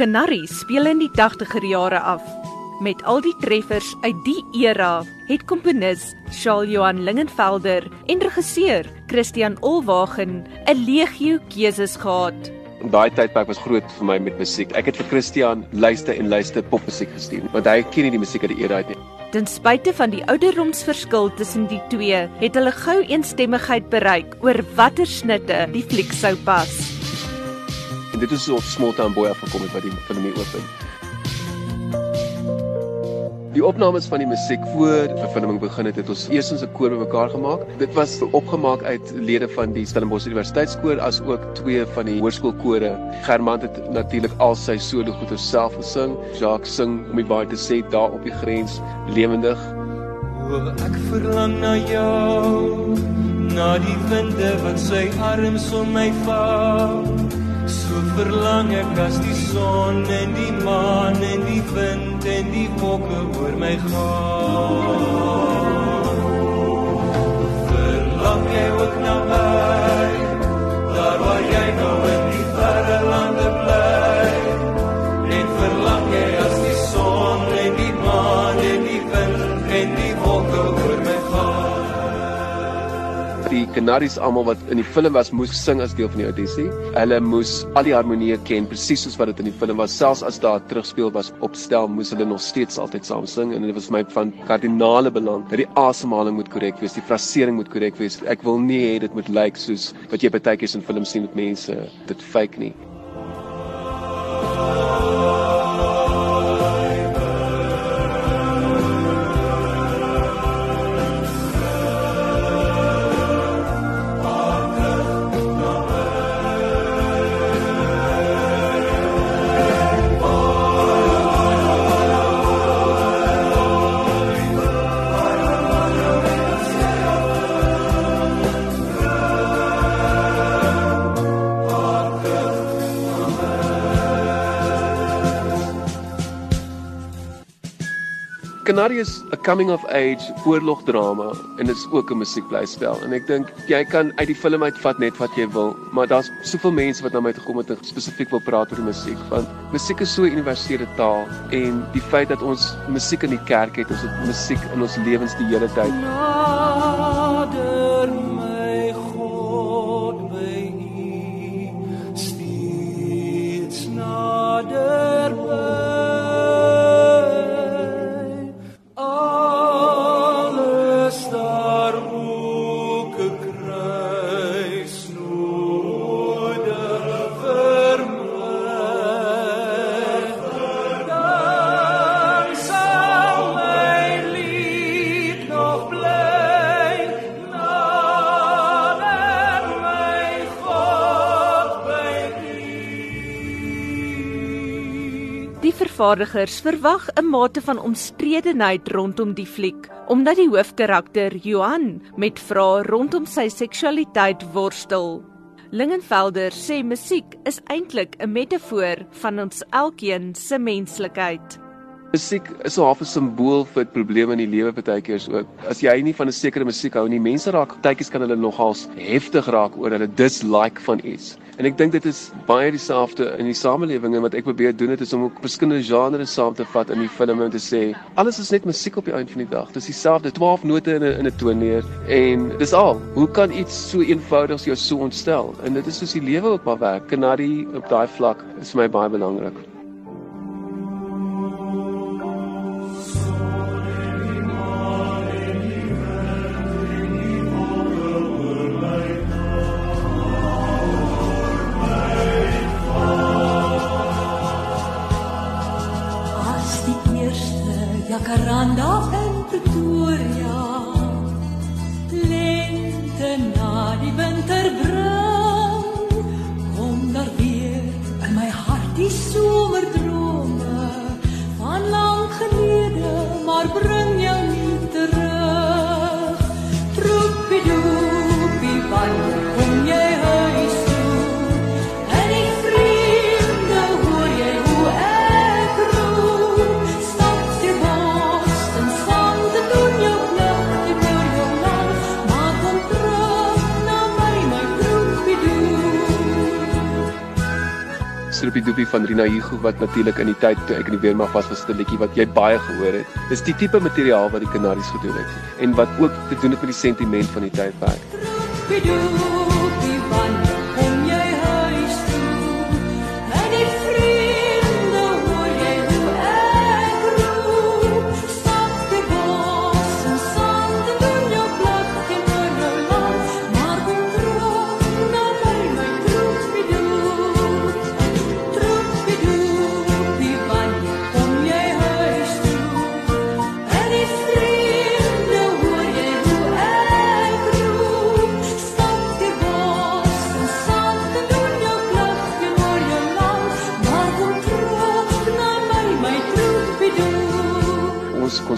Canary speel in die 80er jare af. Met al die treffers uit die era het komponis Charles Johan Lingenvelder en regisseur Christian Olwagen 'n legio keuses gehad. Daai tydperk was groot vir my met musiek. Ek het vir Christian luister en luister popmusiek gestuur, want hy ken nie die musiek uit die era uit nie. Ten spyte van die ouderdomsverskil tussen die twee, het hulle gou eensstemmigheid bereik oor watter snitte die fliek sou pas. En dit is op Small Town Boy afgekom het wat die film hier open. Die opnames van die musiek voor die verfilming begin het, het ons eers ons 'n koor bymekaar gemaak. Dit was opgemaak uit lede van die Stellenbosch Universiteitskoor as ook twee van die hoërskoolkore. Germant het natuurlik al sy solo goeie self gesing. Jacques sing om die baie te sê daar op die grens lewendig. O, ek verlang na jou, na die winde wat sy arms om my val. Verlang ek as die son en die maan en die wind en die wolke oor my gaan. Verlang jy ook na my? Die Canaries almal wat in die film was, moes sing as deel van die audisie. Hulle moes al die harmonieë ken presies soos wat dit in die film was. Selfs as daar terugspeel was op stel, moes hulle nog steeds altyd saam sing en dit was my van kardinale belang dat die asemhaling moet korrek wees, die frasering moet korrek wees. Ek wil nie hê dit moet lyk soos wat jy baie keer in films sien met mense dit fake nie. Canary is 'n coming of age oorlogdrama en dit is ook 'n musiekblyspel en ek dink jy kan uit die film uitvat net wat jy wil, maar daar's soveel mense wat na my toe kom en spesifiek wil praat oor die musiek want musiek is so 'n universele taal en die feit dat ons musiek in die kerk het, ons het musiek in ons lewens die hele tyd. Nader vervaardigers verwag 'n mate van omstredenheid rondom die fliek, omdat die hoofkarakter Johan met vrae rondom sy seksualiteit worstel. Lingenvelder sê musiek is eintlik 'n metafoor van ons elkeen se menslikheid. Musiek is so half 'n simbool vir probleme in die lewe partykeers ook. As jy nie van 'n sekere musiek hou nie, mense raak partykeers kan hulle nogals heftig raak oor hulle dislike van iets. En ek dink dit is baie dieselfde in die samelewing en wat ek probeer doen het is om ook verskillende genres saam te vat in die film en te sê alles is net musiek op die einde van die dag. Dis dieselfde 12 note in 'n in 'n toonleer en dis al. Hoe kan iets so eenvoudig jou so ontstel? En dit is soos die lewe op haar werk. Kanadi op daai vlak is vir my baie belangrik. Die eerste jacaranda in Pretoria. Lente na die winter bring Stroopie Doopie van Rina Hugo wat natuurlik in die tyd toe ek in die weermag was was 'n liedjie wat jy baie gehoor het. Dis die tipe materiaal wat die Kanaries gedoen het en wat ook te doen het met die sentiment van die tydperk. Troepidoe, die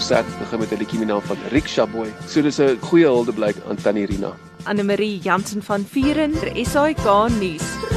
konsert begin met 'n liedjie met die naam van Rickshaw Boy. So dis 'n goeie huldeblyk aan Tannie Rina. Anne Marie Jansen van Vuren vir SAK nuus.